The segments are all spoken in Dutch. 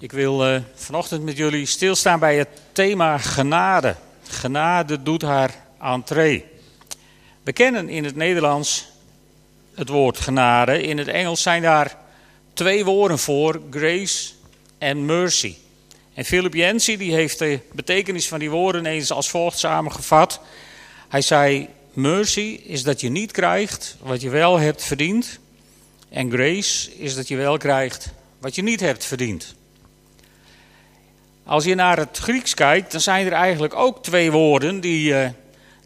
Ik wil uh, vanochtend met jullie stilstaan bij het thema genade. Genade doet haar entree. We kennen in het Nederlands het woord genade. In het Engels zijn daar twee woorden voor, grace en mercy. En Philip Yancey die heeft de betekenis van die woorden eens als volgt samengevat. Hij zei, mercy is dat je niet krijgt wat je wel hebt verdiend. En grace is dat je wel krijgt wat je niet hebt verdiend. Als je naar het Grieks kijkt, dan zijn er eigenlijk ook twee woorden die, uh,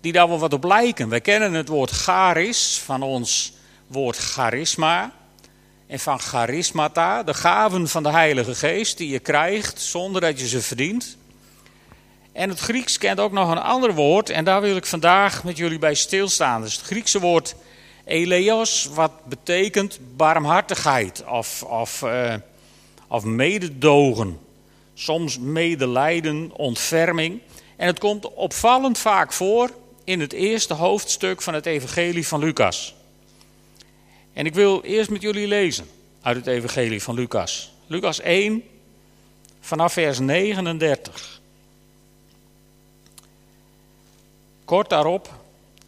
die daar wel wat op lijken. Wij kennen het woord charis van ons woord charisma. En van charismata, de gaven van de Heilige Geest die je krijgt zonder dat je ze verdient. En het Grieks kent ook nog een ander woord en daar wil ik vandaag met jullie bij stilstaan. Dat is het Griekse woord eleos, wat betekent barmhartigheid of, of, uh, of mededogen soms medelijden, ontferming. En het komt opvallend vaak voor in het eerste hoofdstuk van het Evangelie van Lucas. En ik wil eerst met jullie lezen uit het Evangelie van Lucas. Lucas 1, vanaf vers 39. Kort daarop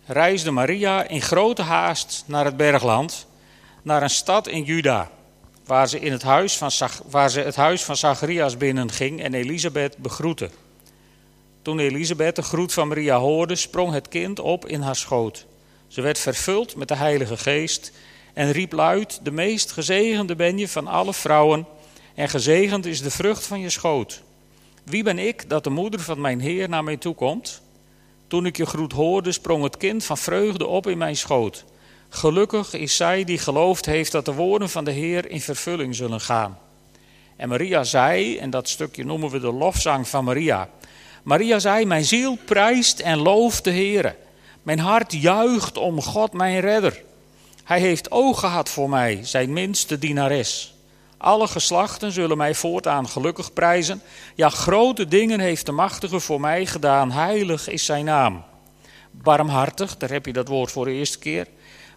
reisde Maria in grote haast naar het bergland, naar een stad in Juda waar ze, in het, huis van, waar ze het huis van Zacharias binnenging en Elisabeth begroette. Toen Elisabeth de groet van Maria hoorde, sprong het kind op in haar schoot. Ze werd vervuld met de Heilige Geest en riep luid: De meest gezegende ben je van alle vrouwen, en gezegend is de vrucht van je schoot. Wie ben ik dat de moeder van mijn Heer naar mij toe komt? Toen ik je groet hoorde, sprong het kind van vreugde op in mijn schoot. Gelukkig is zij die geloofd heeft dat de woorden van de Heer in vervulling zullen gaan. En Maria zei, en dat stukje noemen we de lofzang van Maria. Maria zei: Mijn ziel prijst en looft de Heer. Mijn hart juicht om God, mijn redder. Hij heeft oog gehad voor mij, zijn minste dienares. Alle geslachten zullen mij voortaan gelukkig prijzen. Ja, grote dingen heeft de Machtige voor mij gedaan. Heilig is zijn naam. Barmhartig, daar heb je dat woord voor de eerste keer.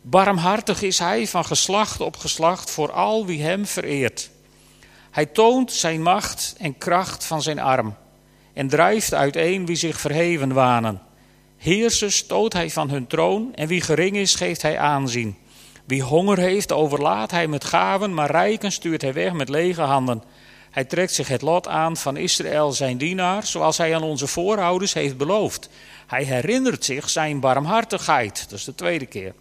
Barmhartig is hij van geslacht op geslacht voor al wie hem vereert. Hij toont zijn macht en kracht van zijn arm en drijft uiteen wie zich verheven wanen. Heersers stoot hij van hun troon en wie gering is geeft hij aanzien. Wie honger heeft overlaat hij met gaven, maar rijken stuurt hij weg met lege handen. Hij trekt zich het lot aan van Israël zijn dienaar, zoals hij aan onze voorouders heeft beloofd. Hij herinnert zich zijn barmhartigheid, dat is de tweede keer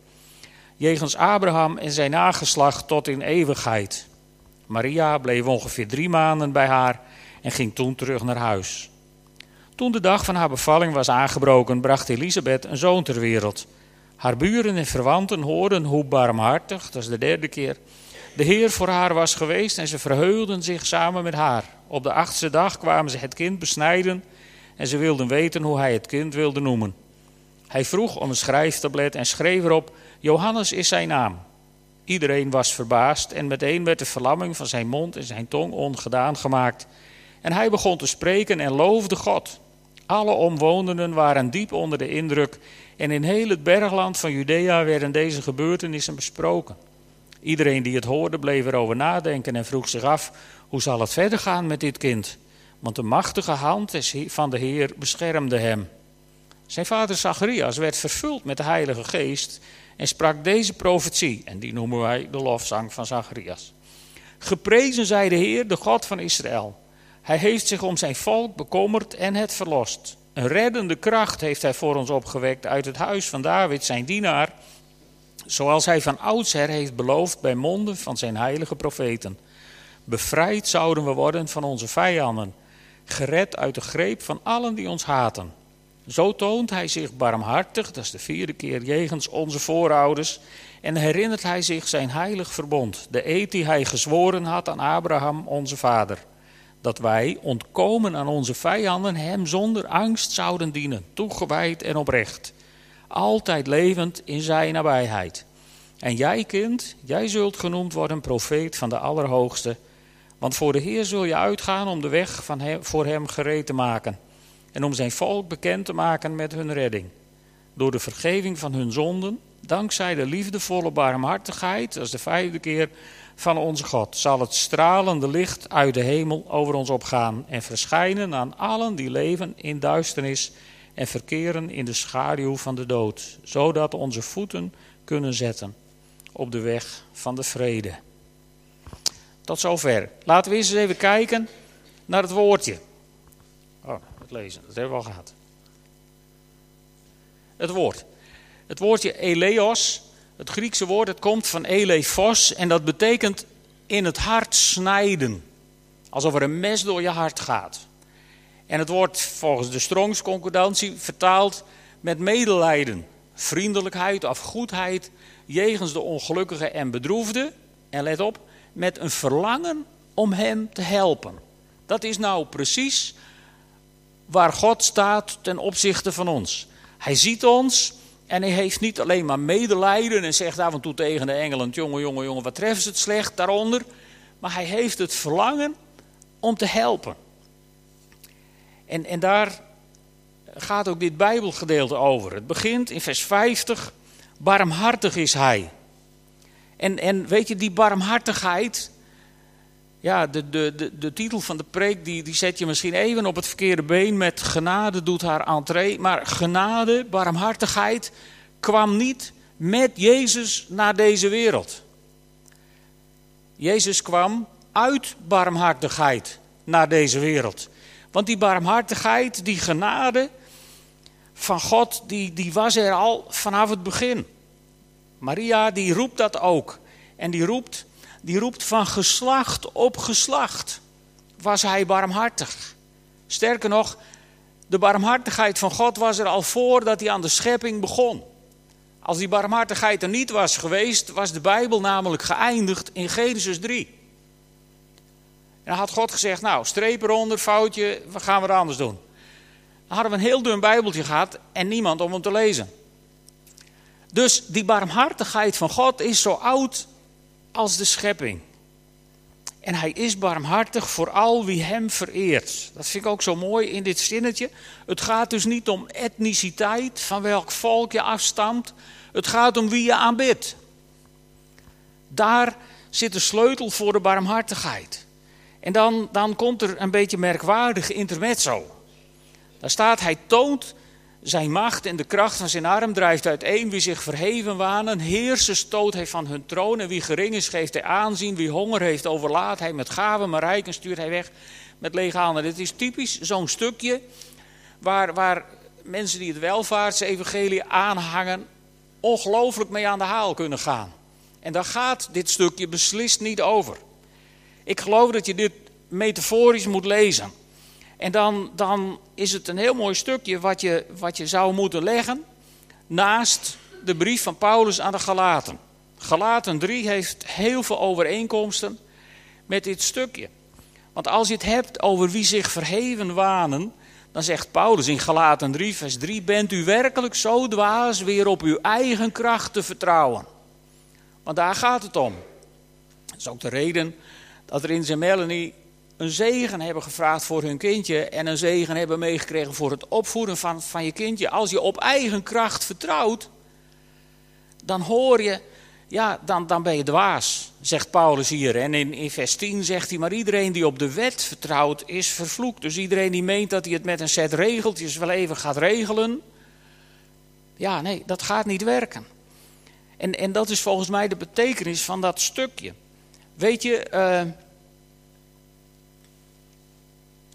jegens Abraham en zijn nageslacht tot in eeuwigheid. Maria bleef ongeveer drie maanden bij haar en ging toen terug naar huis. Toen de dag van haar bevalling was aangebroken, bracht Elisabeth een zoon ter wereld. Haar buren en verwanten hoorden hoe barmhartig, dat is de derde keer, de Heer voor haar was geweest en ze verheugden zich samen met haar. Op de achtste dag kwamen ze het kind besnijden en ze wilden weten hoe hij het kind wilde noemen. Hij vroeg om een schrijftablet en schreef erop Johannes is zijn naam. Iedereen was verbaasd en meteen werd de verlamming van zijn mond en zijn tong ongedaan gemaakt. En hij begon te spreken en loofde God. Alle omwonenden waren diep onder de indruk en in heel het bergland van Judea werden deze gebeurtenissen besproken. Iedereen die het hoorde bleef erover nadenken en vroeg zich af: hoe zal het verder gaan met dit kind? Want de machtige hand van de Heer beschermde hem. Zijn vader Zacharias werd vervuld met de Heilige Geest en sprak deze profetie, en die noemen wij de lofzang van Zacharias. Geprezen zij de Heer, de God van Israël. Hij heeft zich om zijn volk bekommerd en het verlost. Een reddende kracht heeft hij voor ons opgewekt uit het huis van David, zijn dienaar, zoals hij van oudsher heeft beloofd bij monden van zijn heilige profeten. Bevrijd zouden we worden van onze vijanden, gered uit de greep van allen die ons haten. Zo toont hij zich barmhartig, dat is de vierde keer, jegens onze voorouders. En herinnert hij zich zijn heilig verbond, de eed die hij gezworen had aan Abraham, onze vader. Dat wij, ontkomen aan onze vijanden, hem zonder angst zouden dienen, toegewijd en oprecht. Altijd levend in zijn nabijheid. En jij, kind, jij zult genoemd worden profeet van de Allerhoogste. Want voor de Heer zul je uitgaan om de weg van voor hem gereed te maken en om zijn volk bekend te maken met hun redding. Door de vergeving van hun zonden dankzij de liefdevolle barmhartigheid, dat is de vijfde keer, van onze God, zal het stralende licht uit de hemel over ons opgaan en verschijnen aan allen die leven in duisternis en verkeren in de schaduw van de dood, zodat onze voeten kunnen zetten op de weg van de vrede. Tot zover. Laten we eens even kijken naar het woordje. Lezen, dat hebben we al gehad. Het woord. Het woordje eleos, het Griekse woord, het komt van elephos en dat betekent in het hart snijden. Alsof er een mes door je hart gaat. En het wordt volgens de Strongs concordantie vertaald met medelijden, vriendelijkheid of goedheid jegens de ongelukkige en bedroefde. En let op, met een verlangen om hem te helpen. Dat is nou precies waar God staat ten opzichte van ons. Hij ziet ons en hij heeft niet alleen maar medelijden en zegt af en toe tegen de engelen: jongen, jongen, jongen, wat treffen ze het slecht daaronder. Maar hij heeft het verlangen om te helpen. En, en daar gaat ook dit Bijbelgedeelte over. Het begint in vers 50. Barmhartig is hij. En, en weet je, die barmhartigheid. Ja, de, de, de, de titel van de preek die, die zet je misschien even op het verkeerde been. Met genade doet haar entree. Maar genade, barmhartigheid kwam niet met Jezus naar deze wereld. Jezus kwam uit barmhartigheid naar deze wereld. Want die barmhartigheid, die genade van God, die, die was er al vanaf het begin. Maria die roept dat ook. En die roept, die roept van geslacht op geslacht was hij barmhartig. Sterker nog, de barmhartigheid van God was er al voordat hij aan de schepping begon. Als die barmhartigheid er niet was geweest, was de Bijbel namelijk geëindigd in Genesis 3. En dan had God gezegd, nou, streep eronder, foutje, wat gaan we er anders doen? Dan hadden we een heel dun Bijbeltje gehad en niemand om hem te lezen. Dus die barmhartigheid van God is zo oud als de schepping. En hij is barmhartig voor al wie hem vereert. Dat vind ik ook zo mooi in dit zinnetje. Het gaat dus niet om etniciteit, van welk volk je afstamt. Het gaat om wie je aanbidt. Daar zit de sleutel voor de barmhartigheid. En dan, dan komt er een beetje merkwaardige intermezzo. Daar staat, hij toont zijn macht en de kracht van zijn arm drijft uiteen. Wie zich verheven wanen, heersen stoot hij van hun troon. En wie gering is, geeft hij aanzien. Wie honger heeft, overlaat hij met gaven, maar rijken stuurt hij weg met lege handen. Dit is typisch zo'n stukje waar, waar mensen die het welvaartsevangelie aanhangen, ongelooflijk mee aan de haal kunnen gaan. En daar gaat dit stukje beslist niet over. Ik geloof dat je dit metaforisch moet lezen. En dan, dan is het een heel mooi stukje wat je, wat je zou moeten leggen naast de brief van Paulus aan de Galaten. Galaten 3 heeft heel veel overeenkomsten met dit stukje. Want als je het hebt over wie zich verheven wanen, dan zegt Paulus in Galaten 3, vers 3: Bent u werkelijk zo dwaas weer op uw eigen kracht te vertrouwen? Want daar gaat het om. Dat is ook de reden dat er in zijn Melanie een zegen hebben gevraagd voor hun kindje en een zegen hebben meegekregen voor het opvoeden van, van je kindje. Als je op eigen kracht vertrouwt, dan hoor je, ja, dan, dan ben je dwaas, zegt Paulus hier. En in, in vers 10 zegt hij, maar iedereen die op de wet vertrouwt is vervloekt. Dus iedereen die meent dat hij het met een set regeltjes wel even gaat regelen, ja, nee, dat gaat niet werken. En, en dat is volgens mij de betekenis van dat stukje. Weet je, uh,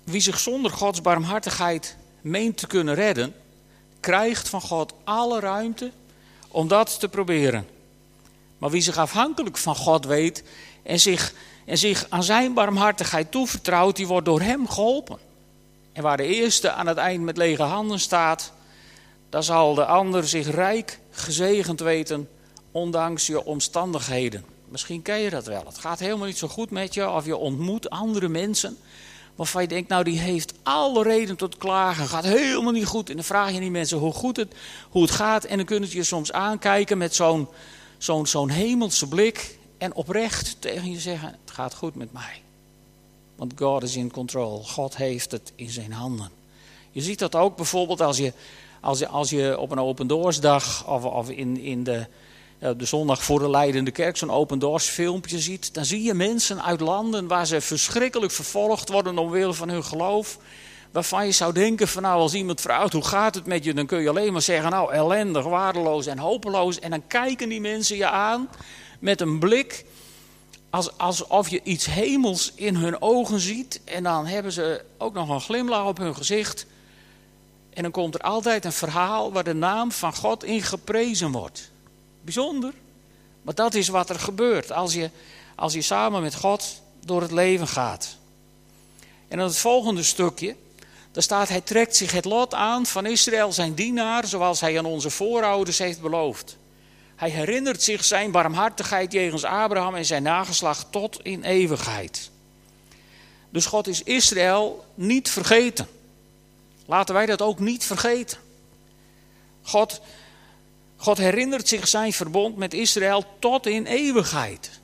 wie zich zonder Gods barmhartigheid meent te kunnen redden, krijgt van God alle ruimte om dat te proberen. Maar wie zich afhankelijk van God weet en zich, en zich aan zijn barmhartigheid toevertrouwt, die wordt door hem geholpen. En waar de eerste aan het eind met lege handen staat, dan zal de ander zich rijk gezegend weten, ondanks je omstandigheden. Misschien ken je dat wel. Het gaat helemaal niet zo goed met je, of je ontmoet andere mensen waarvan je denkt, nou die heeft alle reden tot klagen, gaat helemaal niet goed. En dan vraag je die mensen hoe goed het, hoe het gaat en dan kunnen ze je soms aankijken met zo'n zo'n zo'n hemelse blik en oprecht tegen je zeggen, het gaat goed met mij. Want God is in control, God heeft het in zijn handen. Je ziet dat ook bijvoorbeeld als je, als je, als je op een open doorsdag of, of in, in de, de zondag voor de leidende kerk zo'n open doors filmpje ziet, dan zie je mensen uit landen waar ze verschrikkelijk vervolgd worden omwille van hun geloof. Waarvan je zou denken van nou als iemand vraagt hoe gaat het met je, dan kun je alleen maar zeggen nou ellendig, waardeloos en hopeloos. En dan kijken die mensen je aan met een blik als, alsof je iets hemels in hun ogen ziet. En dan hebben ze ook nog een glimlach op hun gezicht. En dan komt er altijd een verhaal waar de naam van God in geprezen wordt. Bijzonder. Maar dat is wat er gebeurt als je, als je samen met God door het leven gaat. En dan het volgende stukje. Daar staat, hij trekt zich het lot aan van Israël zijn dienaar, zoals hij aan onze voorouders heeft beloofd. Hij herinnert zich zijn barmhartigheid jegens Abraham en zijn nageslacht tot in eeuwigheid. Dus God is Israël niet vergeten. Laten wij dat ook niet vergeten. God, God herinnert zich zijn verbond met Israël tot in eeuwigheid.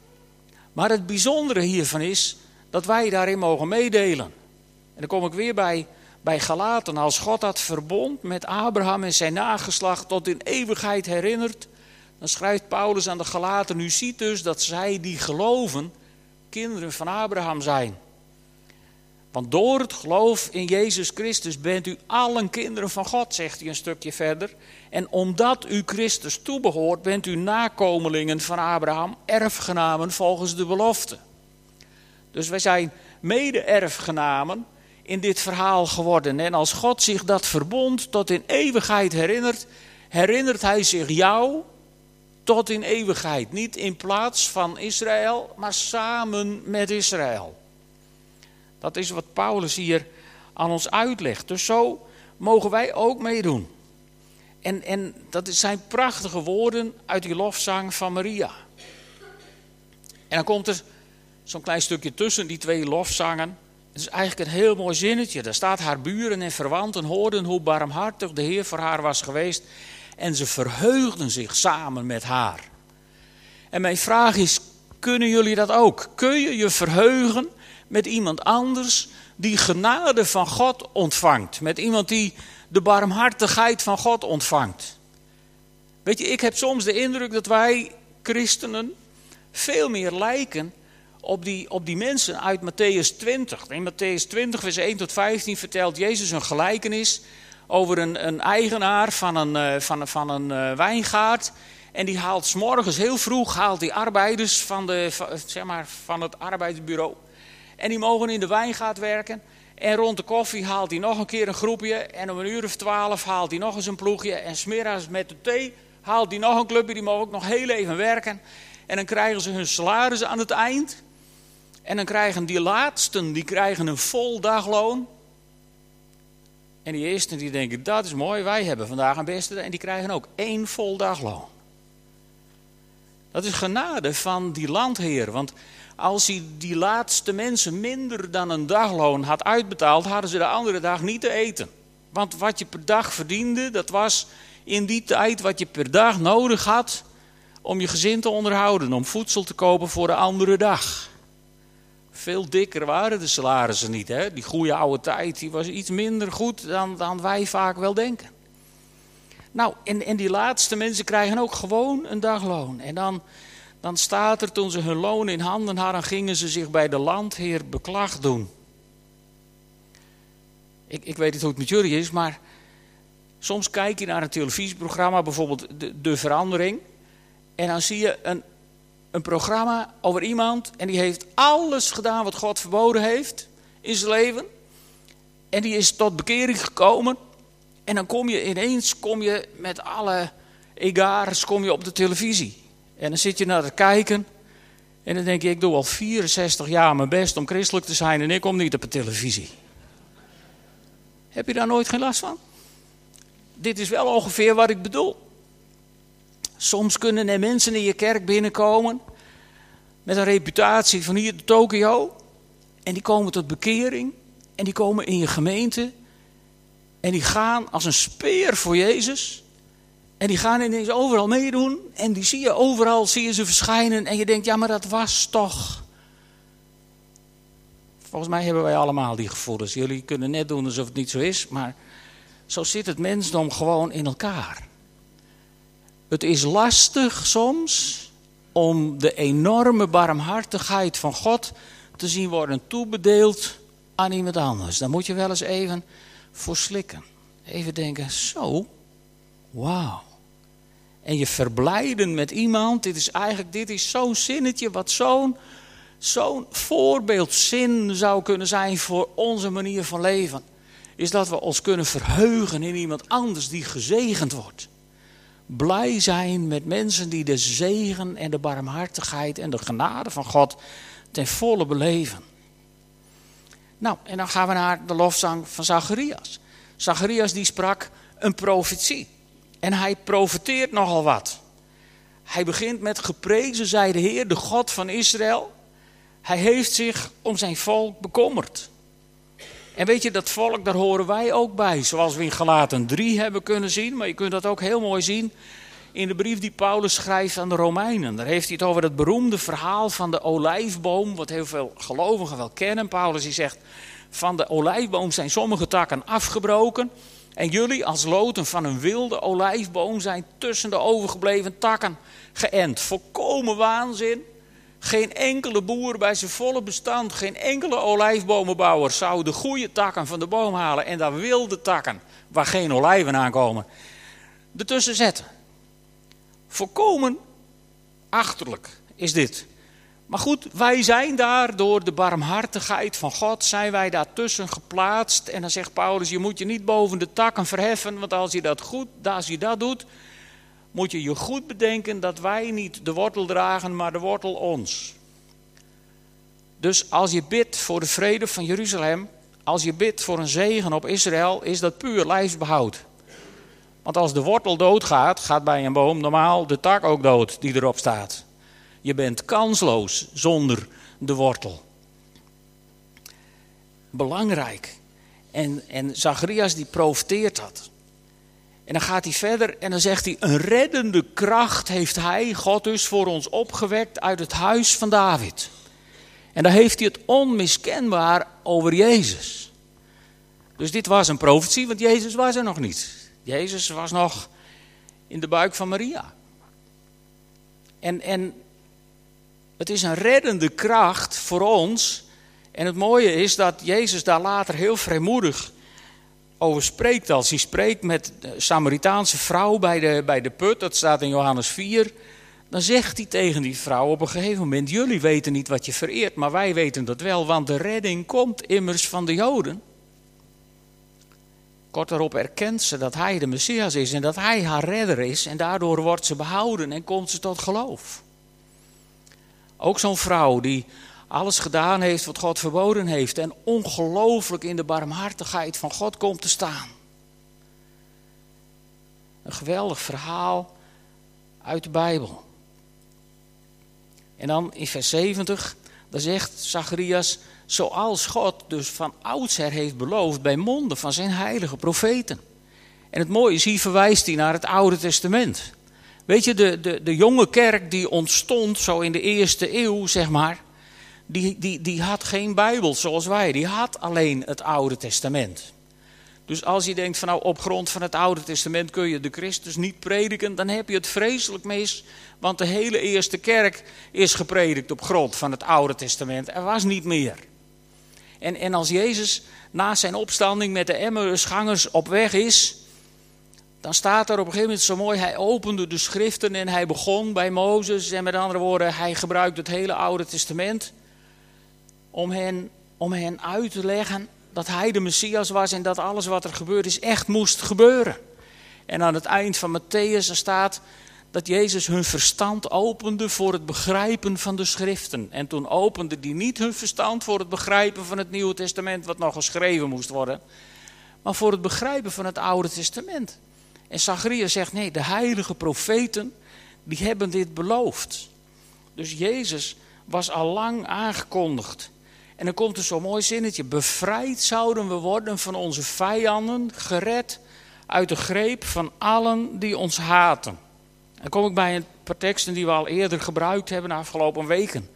Maar het bijzondere hiervan is dat wij daarin mogen meedelen. En dan kom ik weer bij, bij Galaten. Als God dat verbond met Abraham en zijn nageslacht tot in eeuwigheid herinnert, dan schrijft Paulus aan de Galaten, u ziet dus dat zij die geloven kinderen van Abraham zijn. Want door het geloof in Jezus Christus bent u allen kinderen van God, zegt hij een stukje verder. En omdat u Christus toebehoort, bent u nakomelingen van Abraham, erfgenamen volgens de belofte. Dus wij zijn mede-erfgenamen in dit verhaal geworden. En als God zich dat verbond tot in eeuwigheid herinnert, herinnert hij zich jou tot in eeuwigheid. Niet in plaats van Israël, maar samen met Israël. Dat is wat Paulus hier aan ons uitlegt. Dus zo mogen wij ook meedoen. En, en dat zijn prachtige woorden uit die lofzang van Maria. En dan komt er zo'n klein stukje tussen die twee lofzangen. Het is eigenlijk een heel mooi zinnetje. Daar staat haar buren en verwanten hoorden hoe barmhartig de Heer voor haar was geweest en ze verheugden zich samen met haar. En mijn vraag is, kunnen jullie dat ook? Kun je je verheugen met iemand anders die genade van God ontvangt? Met iemand die de barmhartigheid van God ontvangt? Weet je, ik heb soms de indruk dat wij christenen veel meer lijken op die, op die mensen uit Matthäus 20. In Matthäus 20, vers 1 tot 15 vertelt Jezus een gelijkenis over een, een eigenaar van een, uh, van, van een uh, wijngaard. En die haalt s morgens heel vroeg haalt die arbeiders van, de, van, zeg maar, van het arbeidsbureau. En die mogen in de wijngaard werken. En rond de koffie haalt hij nog een keer een groepje. En om een uur of twaalf haalt hij nog eens een ploegje. En smiddags met de thee haalt hij nog een clubje. Die mogen ook nog heel even werken. En dan krijgen ze hun salaris aan het eind. En dan krijgen die laatsten die krijgen een vol dagloon. En die eerste die denken, dat is mooi, wij hebben vandaag een beste. En die krijgen ook één vol dagloon. Dat is genade van die landheer. Want als hij die laatste mensen minder dan een dagloon had uitbetaald, hadden ze de andere dag niet te eten. Want wat je per dag verdiende, dat was in die tijd wat je per dag nodig had om je gezin te onderhouden, om voedsel te kopen voor de andere dag. Veel dikker waren de salarissen niet. Hè? Die goede oude tijd die was iets minder goed dan, dan wij vaak wel denken. Nou, en, en die laatste mensen krijgen ook gewoon een dagloon. En dan, dan staat er, toen ze hun loon in handen hadden, gingen ze zich bij de landheer beklag doen. Ik, ik weet niet hoe het met jullie is, maar soms kijk je naar een televisieprogramma, bijvoorbeeld De, de Verandering. En dan zie je een, een programma over iemand en die heeft alles gedaan wat God verboden heeft in zijn leven. En die is tot bekering gekomen. En dan kom je ineens kom je met alle egars kom je op de televisie. En dan zit je naar te kijken. En dan denk je, ik doe al 64 jaar mijn best om christelijk te zijn en ik kom niet op de televisie. Heb je daar nooit geen last van? Dit is wel ongeveer wat ik bedoel. Soms kunnen er mensen in je kerk binnenkomen met een reputatie van hier de Tokio. En die komen tot bekering. En die komen in je gemeente. En die gaan als een speer voor Jezus. En die gaan ineens overal meedoen. En die zie je overal, zie je ze verschijnen. En je denkt, ja maar dat was toch... Volgens mij hebben wij allemaal die gevoelens. Jullie kunnen net doen alsof het niet zo is. Maar Zo zit het mensdom gewoon in elkaar. Het is lastig soms om de enorme barmhartigheid van God te zien worden toebedeeld aan iemand anders. Daar moet je wel eens even voor slikken. Even denken, zo, wauw. En je verblijden met iemand, dit is eigenlijk dit is zo'n zinnetje wat zo'n zo'n voorbeeldzin zou kunnen zijn voor onze manier van leven. Is dat we ons kunnen verheugen in iemand anders die gezegend wordt blij zijn met mensen die de zegen en de barmhartigheid en de genade van God ten volle beleven. Nou, en dan gaan we naar de lofzang van Zacharias. Zacharias die sprak een profetie. En hij profeteert nogal wat. Hij begint met geprezen zij de Heer, de God van Israël. Hij heeft zich om zijn volk bekommerd. En weet je, dat volk, daar horen wij ook bij. Zoals we in Galaten 3 hebben kunnen zien. Maar je kunt dat ook heel mooi zien in de brief die Paulus schrijft aan de Romeinen. Daar heeft hij het over het beroemde verhaal van de olijfboom. Wat heel veel gelovigen wel kennen. Paulus die zegt, van de olijfboom zijn sommige takken afgebroken. En jullie als loten van een wilde olijfboom zijn tussen de overgebleven takken geënt. Volkomen waanzin. Geen enkele boer bij zijn volle bestand, geen enkele olijfbomenbouwer zou de goede takken van de boom halen en daar wilde takken, waar geen olijven aankomen, ertussen zetten. Volkomen achterlijk is dit. Maar goed, wij zijn daar door de barmhartigheid van God, zijn wij daartussen geplaatst. En dan zegt Paulus, je moet je niet boven de takken verheffen, want als je dat goed, als je dat doet, moet je je goed bedenken dat wij niet de wortel dragen, maar de wortel ons. Dus als je bidt voor de vrede van Jeruzalem, als je bidt voor een zegen op Israël, is dat puur lijfsbehoud. Want als de wortel doodgaat, gaat bij een boom normaal de tak ook dood die erop staat. Je bent kansloos zonder de wortel. Belangrijk. En, en Zacharias die profiteert dat. En dan gaat hij verder en dan zegt hij: Een reddende kracht heeft hij, God dus, voor ons opgewekt uit het huis van David. En dan heeft hij het onmiskenbaar over Jezus. Dus dit was een profetie, want Jezus was er nog niet. Jezus was nog in de buik van Maria. En, en het is een reddende kracht voor ons. En het mooie is dat Jezus daar later heel vrijmoedig over spreekt. Als hij spreekt met de Samaritaanse vrouw bij de, bij de put, dat staat in Johannes 4. Dan zegt hij tegen die vrouw op een gegeven moment: Jullie weten niet wat je vereert, maar wij weten dat wel, want de redding komt immers van de Joden. Kort daarop erkent ze dat hij de Messias is en dat hij haar redder is. En daardoor wordt ze behouden en komt ze tot geloof. Ook zo'n vrouw die alles gedaan heeft wat God verboden heeft. En ongelooflijk in de barmhartigheid van God komt te staan. Een geweldig verhaal uit de Bijbel. En dan in vers 70, daar zegt Zacharias, zoals God dus van oudsher heeft beloofd bij monden van zijn heilige profeten. En het mooie is, hier verwijst hij naar het Oude Testament. Weet je, de, de, de jonge kerk die ontstond zo in de eerste eeuw, zeg maar, die, die, die had geen Bijbel zoals wij. Die had alleen het Oude Testament. Dus als je denkt van nou op grond van het Oude Testament kun je de Christus niet prediken, dan heb je het vreselijk mis. Want de hele eerste kerk is gepredikt op grond van het Oude Testament. Er was niet meer. En, en als Jezus na zijn opstanding met de Emmausgangers op weg is, dan staat er op een gegeven moment zo mooi, hij opende de schriften en hij begon bij Mozes. En met andere woorden, hij gebruikt het hele Oude Testament om hen, om hen uit te leggen dat hij de Messias was en dat alles wat er gebeurd is echt moest gebeuren. En aan het eind van Matthäus staat dat Jezus hun verstand opende voor het begrijpen van de schriften. En toen opende die niet hun verstand voor het begrijpen van het Nieuwe Testament, wat nog geschreven moest worden, maar voor het begrijpen van het Oude Testament. En Zacharias zegt, nee, de heilige profeten, die hebben dit beloofd. Dus Jezus was al lang aangekondigd. En dan komt er zo'n mooi zinnetje. Bevrijd zouden we worden van onze vijanden, gered uit de greep van allen die ons haten. Dan kom ik bij een paar teksten die we al eerder gebruikt hebben de afgelopen weken.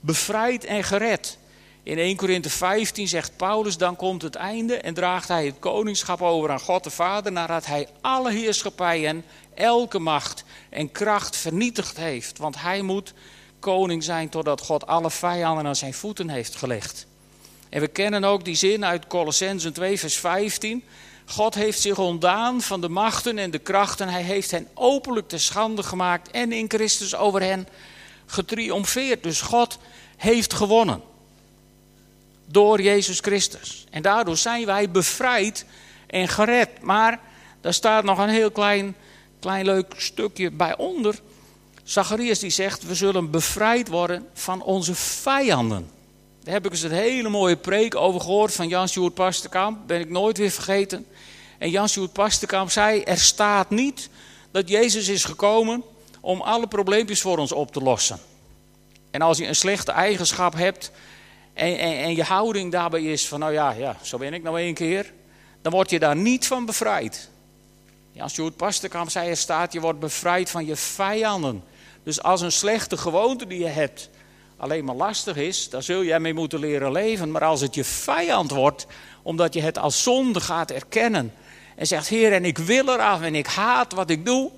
Bevrijd en gered. In 1 Korinthe 15 zegt Paulus, dan komt het einde en draagt hij het koningschap over aan God de Vader, nadat hij alle heerschappijen, elke macht en kracht vernietigd heeft. Want hij moet koning zijn totdat God alle vijanden aan zijn voeten heeft gelegd. En we kennen ook die zin uit Colossensen 2, vers 15. God heeft zich ontdaan van de machten en de krachten. Hij heeft hen openlijk te schande gemaakt en in Christus over hen getriomfeerd. Dus God heeft gewonnen. Door Jezus Christus. En daardoor zijn wij bevrijd en gered. Maar daar staat nog een heel klein, klein leuk stukje bij onder. Zacharias die zegt, we zullen bevrijd worden van onze vijanden. Daar heb ik eens een hele mooie preek over gehoord van Jan-Sjoerd Pasterkamp. Ben ik nooit weer vergeten. En Jan-Sjoerd Pasterkamp zei, er staat niet dat Jezus is gekomen om alle probleempjes voor ons op te lossen. En als je een slechte eigenschap hebt en, en, je houding daarbij is van, nou ja, ja, zo ben ik nou één keer. Dan word je daar niet van bevrijd. Jan-Sjoerd Pasterkamp zei, er staat, je wordt bevrijd van je vijanden. Dus als een slechte gewoonte die je hebt alleen maar lastig is, daar zul jij mee moeten leren leven. Maar als het je vijand wordt, omdat je het als zonde gaat erkennen en zegt: Heer, en ik wil eraf en ik haat wat ik doe.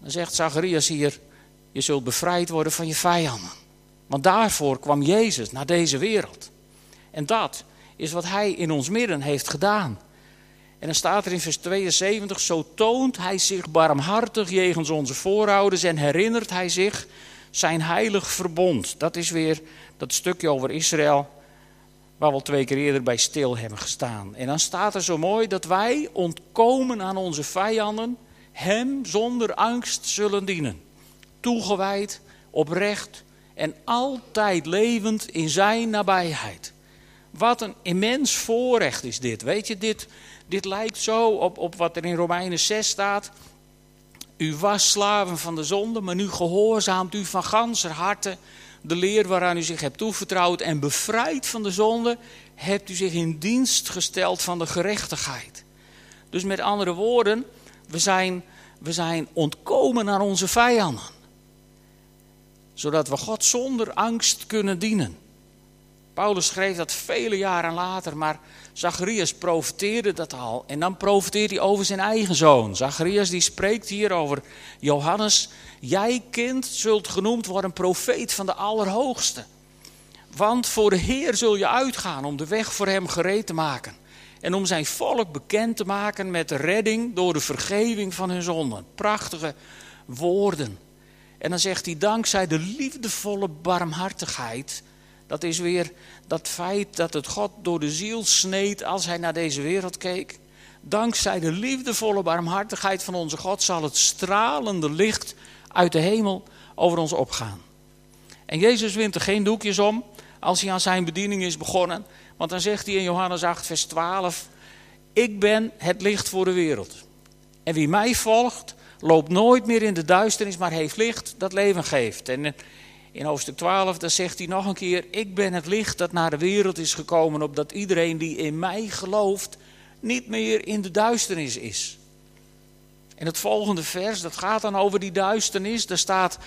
Dan zegt Zacharias hier: Je zult bevrijd worden van je vijanden. Want daarvoor kwam Jezus naar deze wereld. En dat is wat hij in ons midden heeft gedaan. En dan staat er in vers 72: Zo toont hij zich barmhartig jegens onze voorouders en herinnert hij zich zijn heilig verbond. Dat is weer dat stukje over Israël waar we al twee keer eerder bij stil hebben gestaan. En dan staat er zo mooi dat wij ontkomen aan onze vijanden, hem zonder angst zullen dienen. Toegewijd, oprecht en altijd levend in zijn nabijheid. Wat een immens voorrecht is dit. Weet je, dit, dit lijkt zo op, op wat er in Romeinen 6 staat. U was slaven van de zonde, maar nu gehoorzaamt u van ganser harte de leer waaraan u zich hebt toevertrouwd en bevrijd van de zonde, hebt u zich in dienst gesteld van de gerechtigheid. Dus met andere woorden, we zijn, we zijn ontkomen aan onze vijanden. Zodat we God zonder angst kunnen dienen. Paulus schreef dat vele jaren later, maar Zacharias profeteerde dat al. En dan profeteert hij over zijn eigen zoon. Zacharias die spreekt hier over Johannes. Jij kind zult genoemd worden profeet van de Allerhoogste. Want voor de Heer zul je uitgaan om de weg voor hem gereed te maken. En om zijn volk bekend te maken met redding door de vergeving van hun zonden. Prachtige woorden. En dan zegt hij, dankzij de liefdevolle barmhartigheid dat is weer dat feit dat het God door de ziel sneed als hij naar deze wereld keek. Dankzij de liefdevolle barmhartigheid van onze God zal het stralende licht uit de hemel over ons opgaan. En Jezus wint er geen doekjes om als hij aan zijn bediening is begonnen. Want dan zegt hij in Johannes 8, vers 12: Ik ben het licht voor de wereld. En wie mij volgt, loopt nooit meer in de duisternis, maar heeft licht dat leven geeft. En in hoofdstuk 12, dan zegt hij nog een keer: Ik ben het licht dat naar de wereld is gekomen, opdat iedereen die in mij gelooft niet meer in de duisternis is. En het volgende vers, dat gaat dan over die duisternis. Daar staat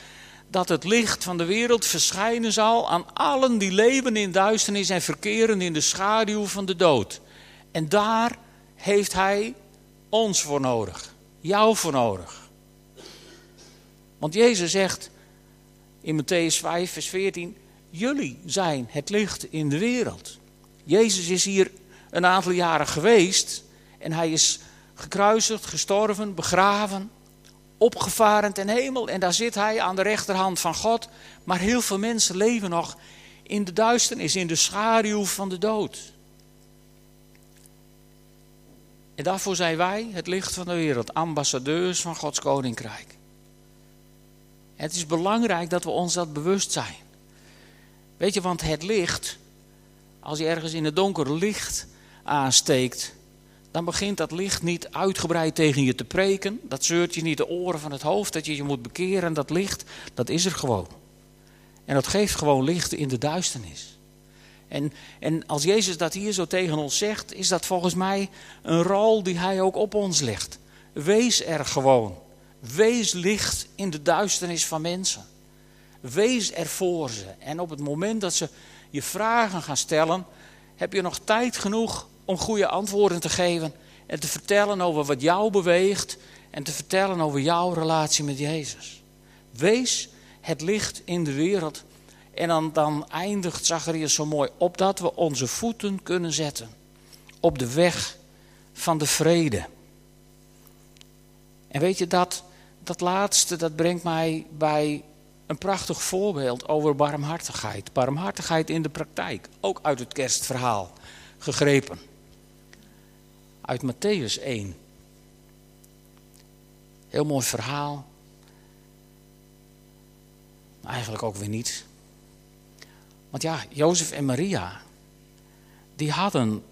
dat het licht van de wereld verschijnen zal aan allen die leven in duisternis en verkeren in de schaduw van de dood. En daar heeft hij ons voor nodig, jou voor nodig. Want Jezus zegt: in Matthäus 5, vers 14. Jullie zijn het licht in de wereld. Jezus is hier een aantal jaren geweest en hij is gekruisigd, gestorven, begraven, opgevaren ten hemel. En daar zit hij aan de rechterhand van God. Maar heel veel mensen leven nog in de duisternis, in de schaduw van de dood. En daarvoor zijn wij het licht van de wereld, ambassadeurs van Gods koninkrijk. Het is belangrijk dat we ons dat bewust zijn. Weet je, want het licht, als je ergens in het donker licht aansteekt, dan begint dat licht niet uitgebreid tegen je te preken. Dat zeurt je niet de oren van het hoofd dat je je moet bekeren. Dat licht, dat is er gewoon. En dat geeft gewoon licht in de duisternis. En, en als Jezus dat hier zo tegen ons zegt, is dat volgens mij een rol die hij ook op ons legt. Wees er gewoon. Wees licht in de duisternis van mensen. Wees er voor ze. En op het moment dat ze je vragen gaan stellen, heb je nog tijd genoeg om goede antwoorden te geven en te vertellen over wat jou beweegt en te vertellen over jouw relatie met Jezus. Wees het licht in de wereld. En dan, dan eindigt Zacharias zo mooi, opdat we onze voeten kunnen zetten op de weg van de vrede. En weet je, dat, dat laatste, dat brengt mij bij een prachtig voorbeeld over barmhartigheid. Barmhartigheid in de praktijk, ook uit het kerstverhaal gegrepen. Uit Matthäus 1. Heel mooi verhaal. Eigenlijk ook weer niet. Want ja, Jozef en Maria, die hadden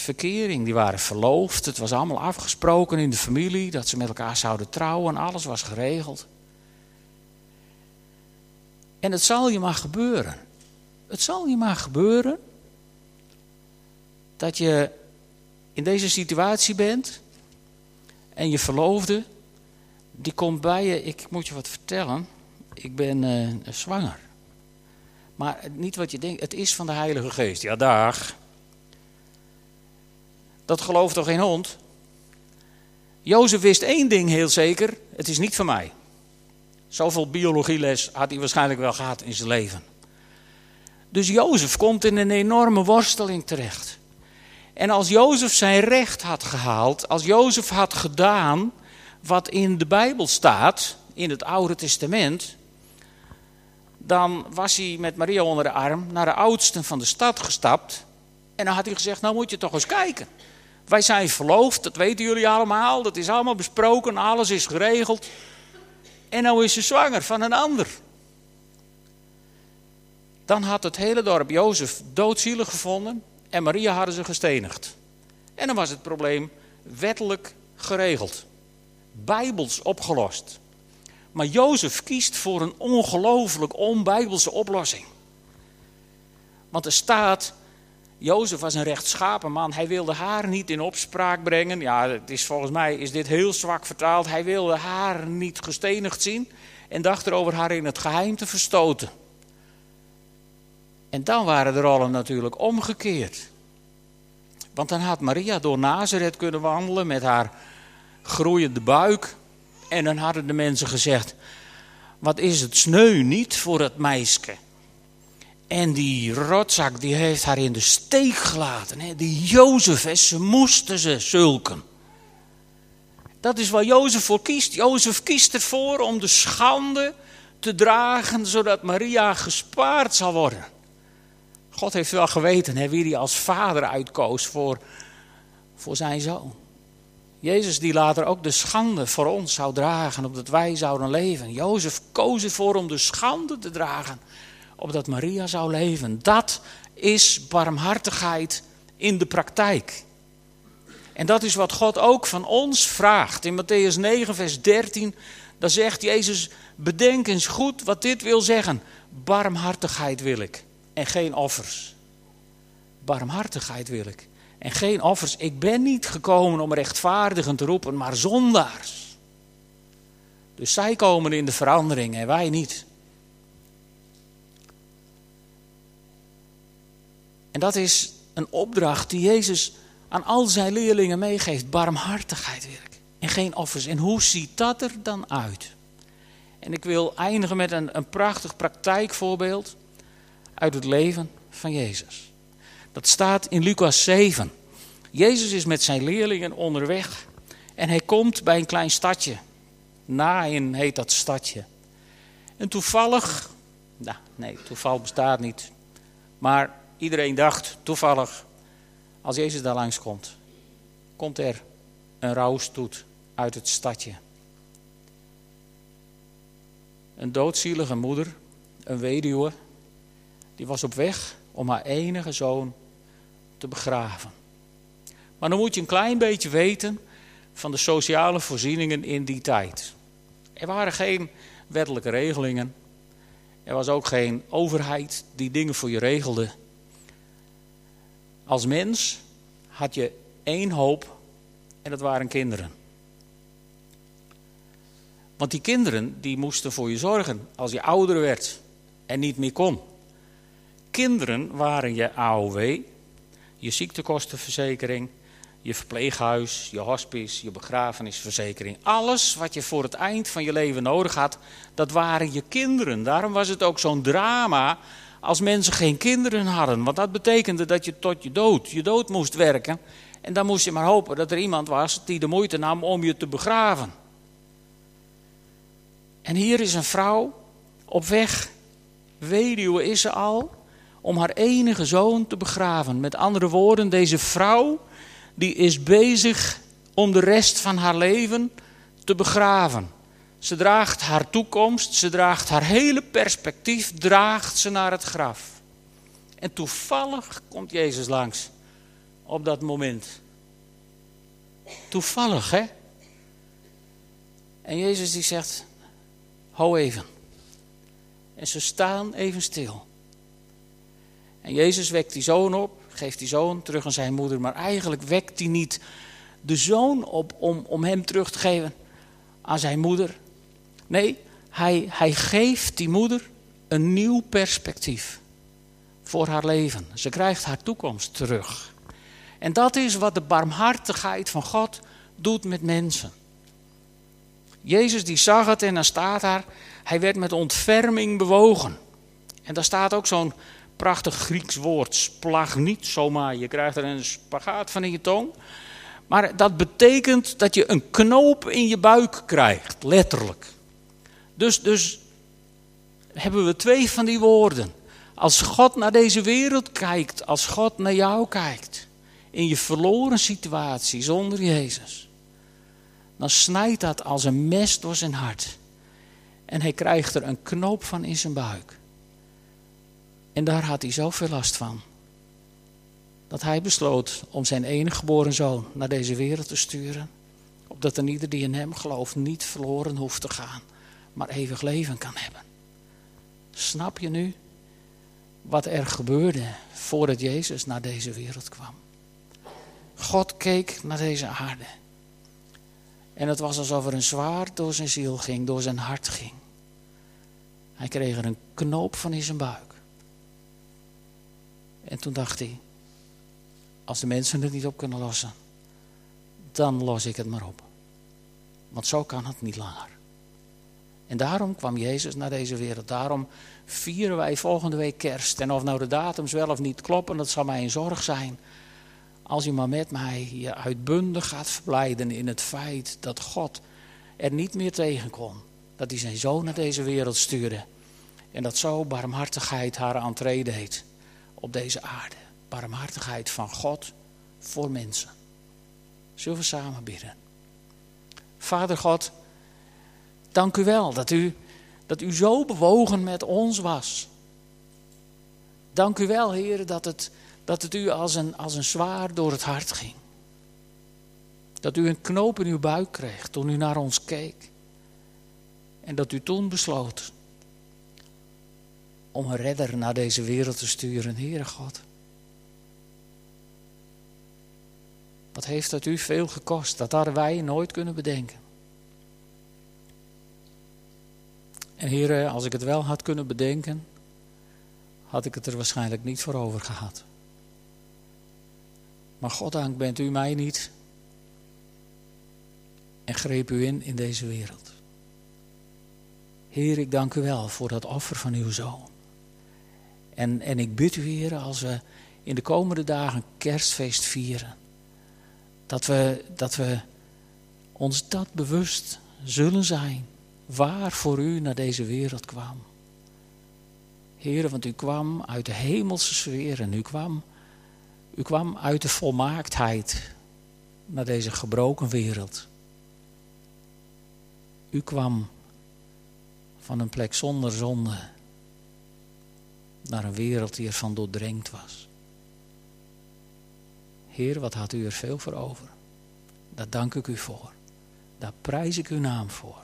verkering, die waren verloofd. Het was allemaal afgesproken in de familie dat ze met elkaar zouden trouwen. Alles was geregeld. En het zal je maar gebeuren. Het zal je maar gebeuren dat je in deze situatie bent en je verloofde, die komt bij je, ik moet je wat vertellen, ik ben uh, zwanger. Maar niet wat je denkt, het is van de Heilige Geest. Ja, dag. Dat gelooft toch geen hond? Jozef wist één ding heel zeker: het is niet van mij. Zoveel biologieles had hij waarschijnlijk wel gehad in zijn leven. Dus Jozef komt in een enorme worsteling terecht. En als Jozef zijn recht had gehaald, als Jozef had gedaan wat in de Bijbel staat, in het Oude Testament, dan was hij met Maria onder de arm naar de oudsten van de stad gestapt. En dan had hij gezegd, nou moet je toch eens kijken. Wij zijn verloofd, dat weten jullie allemaal, dat is allemaal besproken, alles is geregeld. En nou is ze zwanger van een ander. Dan had het hele dorp Jozef doodzielig gevonden en Maria hadden ze gestenigd. En dan was het probleem wettelijk geregeld. Bijbels opgelost. Maar Jozef kiest voor een ongelooflijk onbijbelse oplossing. Want er staat, Jozef was een rechtschapen man. Hij wilde haar niet in opspraak brengen. Ja, het is, volgens mij is dit heel zwak vertaald. Hij wilde haar niet gestenigd zien. En dacht erover haar in het geheim te verstoten. En dan waren de rollen natuurlijk omgekeerd. Want dan had Maria door Nazareth kunnen wandelen met haar groeiende buik. En dan hadden de mensen gezegd: Wat is het sneu niet voor het meisje? En die rotzak die heeft haar in de steek gelaten. Hè? Die Jozef, ze moesten ze zulken. Dat is waar Jozef voor kiest. Jozef kiest ervoor om de schande te dragen, zodat Maria gespaard zal worden. God heeft wel geweten hè, wie hij als vader uitkoos voor, voor zijn zoon. Jezus die later ook de schande voor ons zou dragen, opdat wij zouden leven. Jozef koos ervoor om de schande te dragen, opdat Maria zou leven. Dat is barmhartigheid in de praktijk. En dat is wat God ook van ons vraagt. In Matthäus 9, vers 13, daar zegt Jezus, bedenk eens goed wat dit wil zeggen. Barmhartigheid wil ik en geen offers. Barmhartigheid wil ik en geen offers. Ik ben niet gekomen om rechtvaardigen te roepen, maar zondaars. Dus zij komen in de verandering en wij niet. En dat is een opdracht die Jezus aan al zijn leerlingen meegeeft. Barmhartigheid werk en geen offers. En hoe ziet dat er dan uit? En ik wil eindigen met een, een prachtig praktijkvoorbeeld uit het leven van Jezus. Dat staat in Lucas 7. Jezus is met zijn leerlingen onderweg en hij komt bij een klein stadje. Nain heet dat stadje. En toevallig, nou nee, toeval bestaat niet. Maar iedereen dacht toevallig, als Jezus daar langs komt, komt er een rouwstoet uit het stadje. Een doodzielige moeder, een weduwe, die was op weg om haar enige zoon te begraven. Maar dan moet je een klein beetje weten van de sociale voorzieningen in die tijd. Er waren geen wettelijke regelingen. Er was ook geen overheid die dingen voor je regelde. Als mens had je één hoop en dat waren kinderen. Want die kinderen die moesten voor je zorgen als je ouder werd en niet meer kon. kinderen waren je AOW, je ziektekostenverzekering, je verpleeghuis, je hospice, je begrafenisverzekering. Alles wat je voor het eind van je leven nodig had, dat waren je kinderen. Daarom was het ook zo'n drama als mensen geen kinderen hadden. Want dat betekende dat je tot je dood, je dood moest werken. En dan moest je maar hopen dat er iemand was die de moeite nam om je te begraven. En hier is een vrouw op weg, weduwe is ze al, om haar enige zoon te begraven. Met andere woorden, deze vrouw die is bezig om de rest van haar leven te begraven. Ze draagt haar toekomst, ze draagt haar hele perspectief, draagt ze naar het graf. En toevallig komt Jezus langs op dat moment. Toevallig, hè? En Jezus die zegt, hou even. En ze staan even stil. En Jezus wekt die zoon op, geeft die zoon terug aan zijn moeder. Maar eigenlijk wekt hij niet de zoon op om, om hem terug te geven aan zijn moeder. Nee, hij, hij geeft die moeder een nieuw perspectief voor haar leven. Ze krijgt haar toekomst terug. En dat is wat de barmhartigheid van God doet met mensen. Jezus die zag het en dan staat daar, hij werd met ontferming bewogen. En daar staat ook zo'n prachtig Grieks woord, splag niet zomaar. Je krijgt er een spagaat van in je tong. Maar dat betekent dat je een knoop in je buik krijgt, letterlijk. Dus, dus hebben we twee van die woorden. Als God naar deze wereld kijkt, als God naar jou kijkt, in je verloren situatie zonder Jezus, dan snijdt dat als een mes door zijn hart. En hij krijgt er een knoop van in zijn buik. En daar had hij zoveel last van. Dat hij besloot om zijn enige geboren zoon naar deze wereld te sturen. Opdat er ieder die in hem gelooft niet verloren hoeft te gaan, maar eeuwig leven kan hebben. Snap je nu wat er gebeurde voordat Jezus naar deze wereld kwam? God keek naar deze aarde. En het was alsof er een zwaard door zijn ziel ging, door zijn hart ging. Hij kreeg er een knoop van in zijn buik. En toen dacht hij, als de mensen het niet op kunnen lossen, dan los ik het maar op. Want zo kan het niet langer. En daarom kwam Jezus naar deze wereld. Daarom vieren wij volgende week kerst. En of nou de datums wel of niet kloppen, dat zal mij een zorg zijn. Als je maar met mij je uitbundig gaat verblijden in het feit dat God er niet meer tegen kon. Dat hij zijn zoon naar deze wereld stuurde. En dat zo barmhartigheid haar entree deed op deze aarde. Barmhartigheid van God voor mensen. Zullen we samen bidden? Vader God, dank u wel dat u, dat u zo bewogen met ons was. Dank u wel, Heer, dat het, dat het u als een, als een zwaar door het hart ging. Dat u een knoop in uw buik kreeg toen u naar ons keek. En dat u toen besloot om een redder naar deze wereld te sturen, Heere God. Wat heeft dat u veel gekost? Dat hadden wij nooit kunnen bedenken. En heren, als ik het wel had kunnen bedenken, had ik het er waarschijnlijk niet voor over gehad. Maar goddank bent u mij niet en greep u in in deze wereld. Heer, ik dank u wel voor dat offer van uw zoon. En, en ik bid u, Heer, als we in de komende dagen kerstfeest vieren, dat we, dat we ons dat bewust zullen zijn, waar voor u naar deze wereld kwam. Heer, want u kwam uit de hemelse sfeer en u kwam, u kwam uit de volmaaktheid naar deze gebroken wereld. U kwam van een plek zonder zonde naar een wereld die ervan doordrenkt was. Heer, wat had u er veel voor over? Daar dank ik u voor. Daar prijs ik uw naam voor.